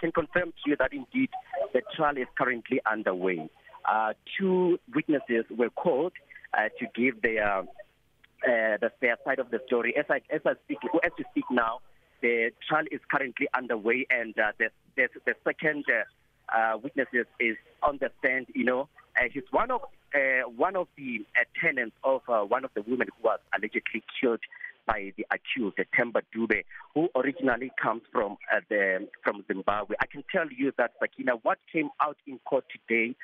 can confirm to you that indeed the trial is currently underway. Uh, two witnesses were called uh, to give their uh, the their side of the story. As I as I speak, as we speak now, the trial is currently underway, and uh, the, the the second uh, uh, witnesses is on the stand. You know, uh, he's one of uh, one of the uh, tenants of uh, one of the women who was allegedly killed by the accused, Temba Dube, who originally comes from uh, the from Zimbabwe. I can tell you that Sakina, what came out in court today.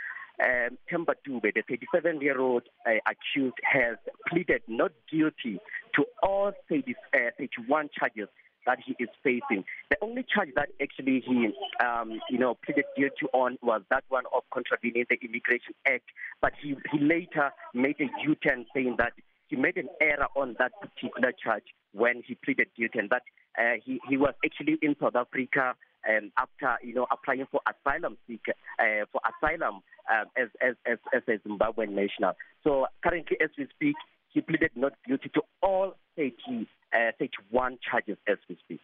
Um, Temba Dube, the 37-year-old uh, accused, has pleaded not guilty to all 30, uh, 31 charges that he is facing. The only charge that actually he, um, you know, pleaded guilty on was that one of contravening the Immigration Act. But he, he later made a U-turn saying that he made an error on that particular charge when he pleaded guilty and that uh, he, he was actually in South Africa um, after you know applying for asylum seeker uh, for asylum um, as, as as as a Zimbabwean national. So currently, as we speak, he pleaded not guilty to all 30, uh, 31 charges as we speak.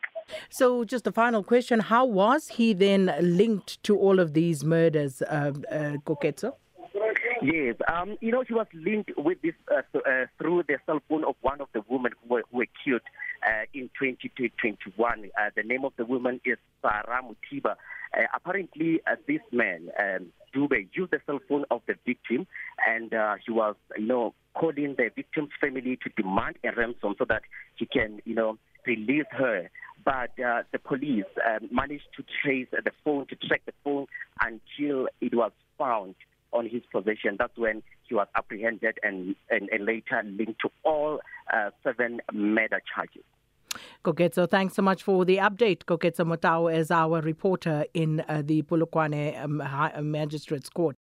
So, just a final question: How was he then linked to all of these murders, uh, uh, Koketso? Yes, um, you know, he was linked with this uh, uh, through the cell phone of one of the women who were, who were killed uh, in 2021. Uh, the name of the woman is Sarah Mutiba. Uh, apparently, uh, this man, um, Dube, used the cell phone of the victim, and uh, he was, you know, calling the victim's family to demand a ransom so that he can, you know, release her. But uh, the police uh, managed to trace the phone, to track the phone until it was found on his possession. That's when he was apprehended and, and, and later linked to all uh, seven murder charges. Koketso, thanks so much for the update. Koketso Motao is our reporter in uh, the Polokwane um, Magistrates Court.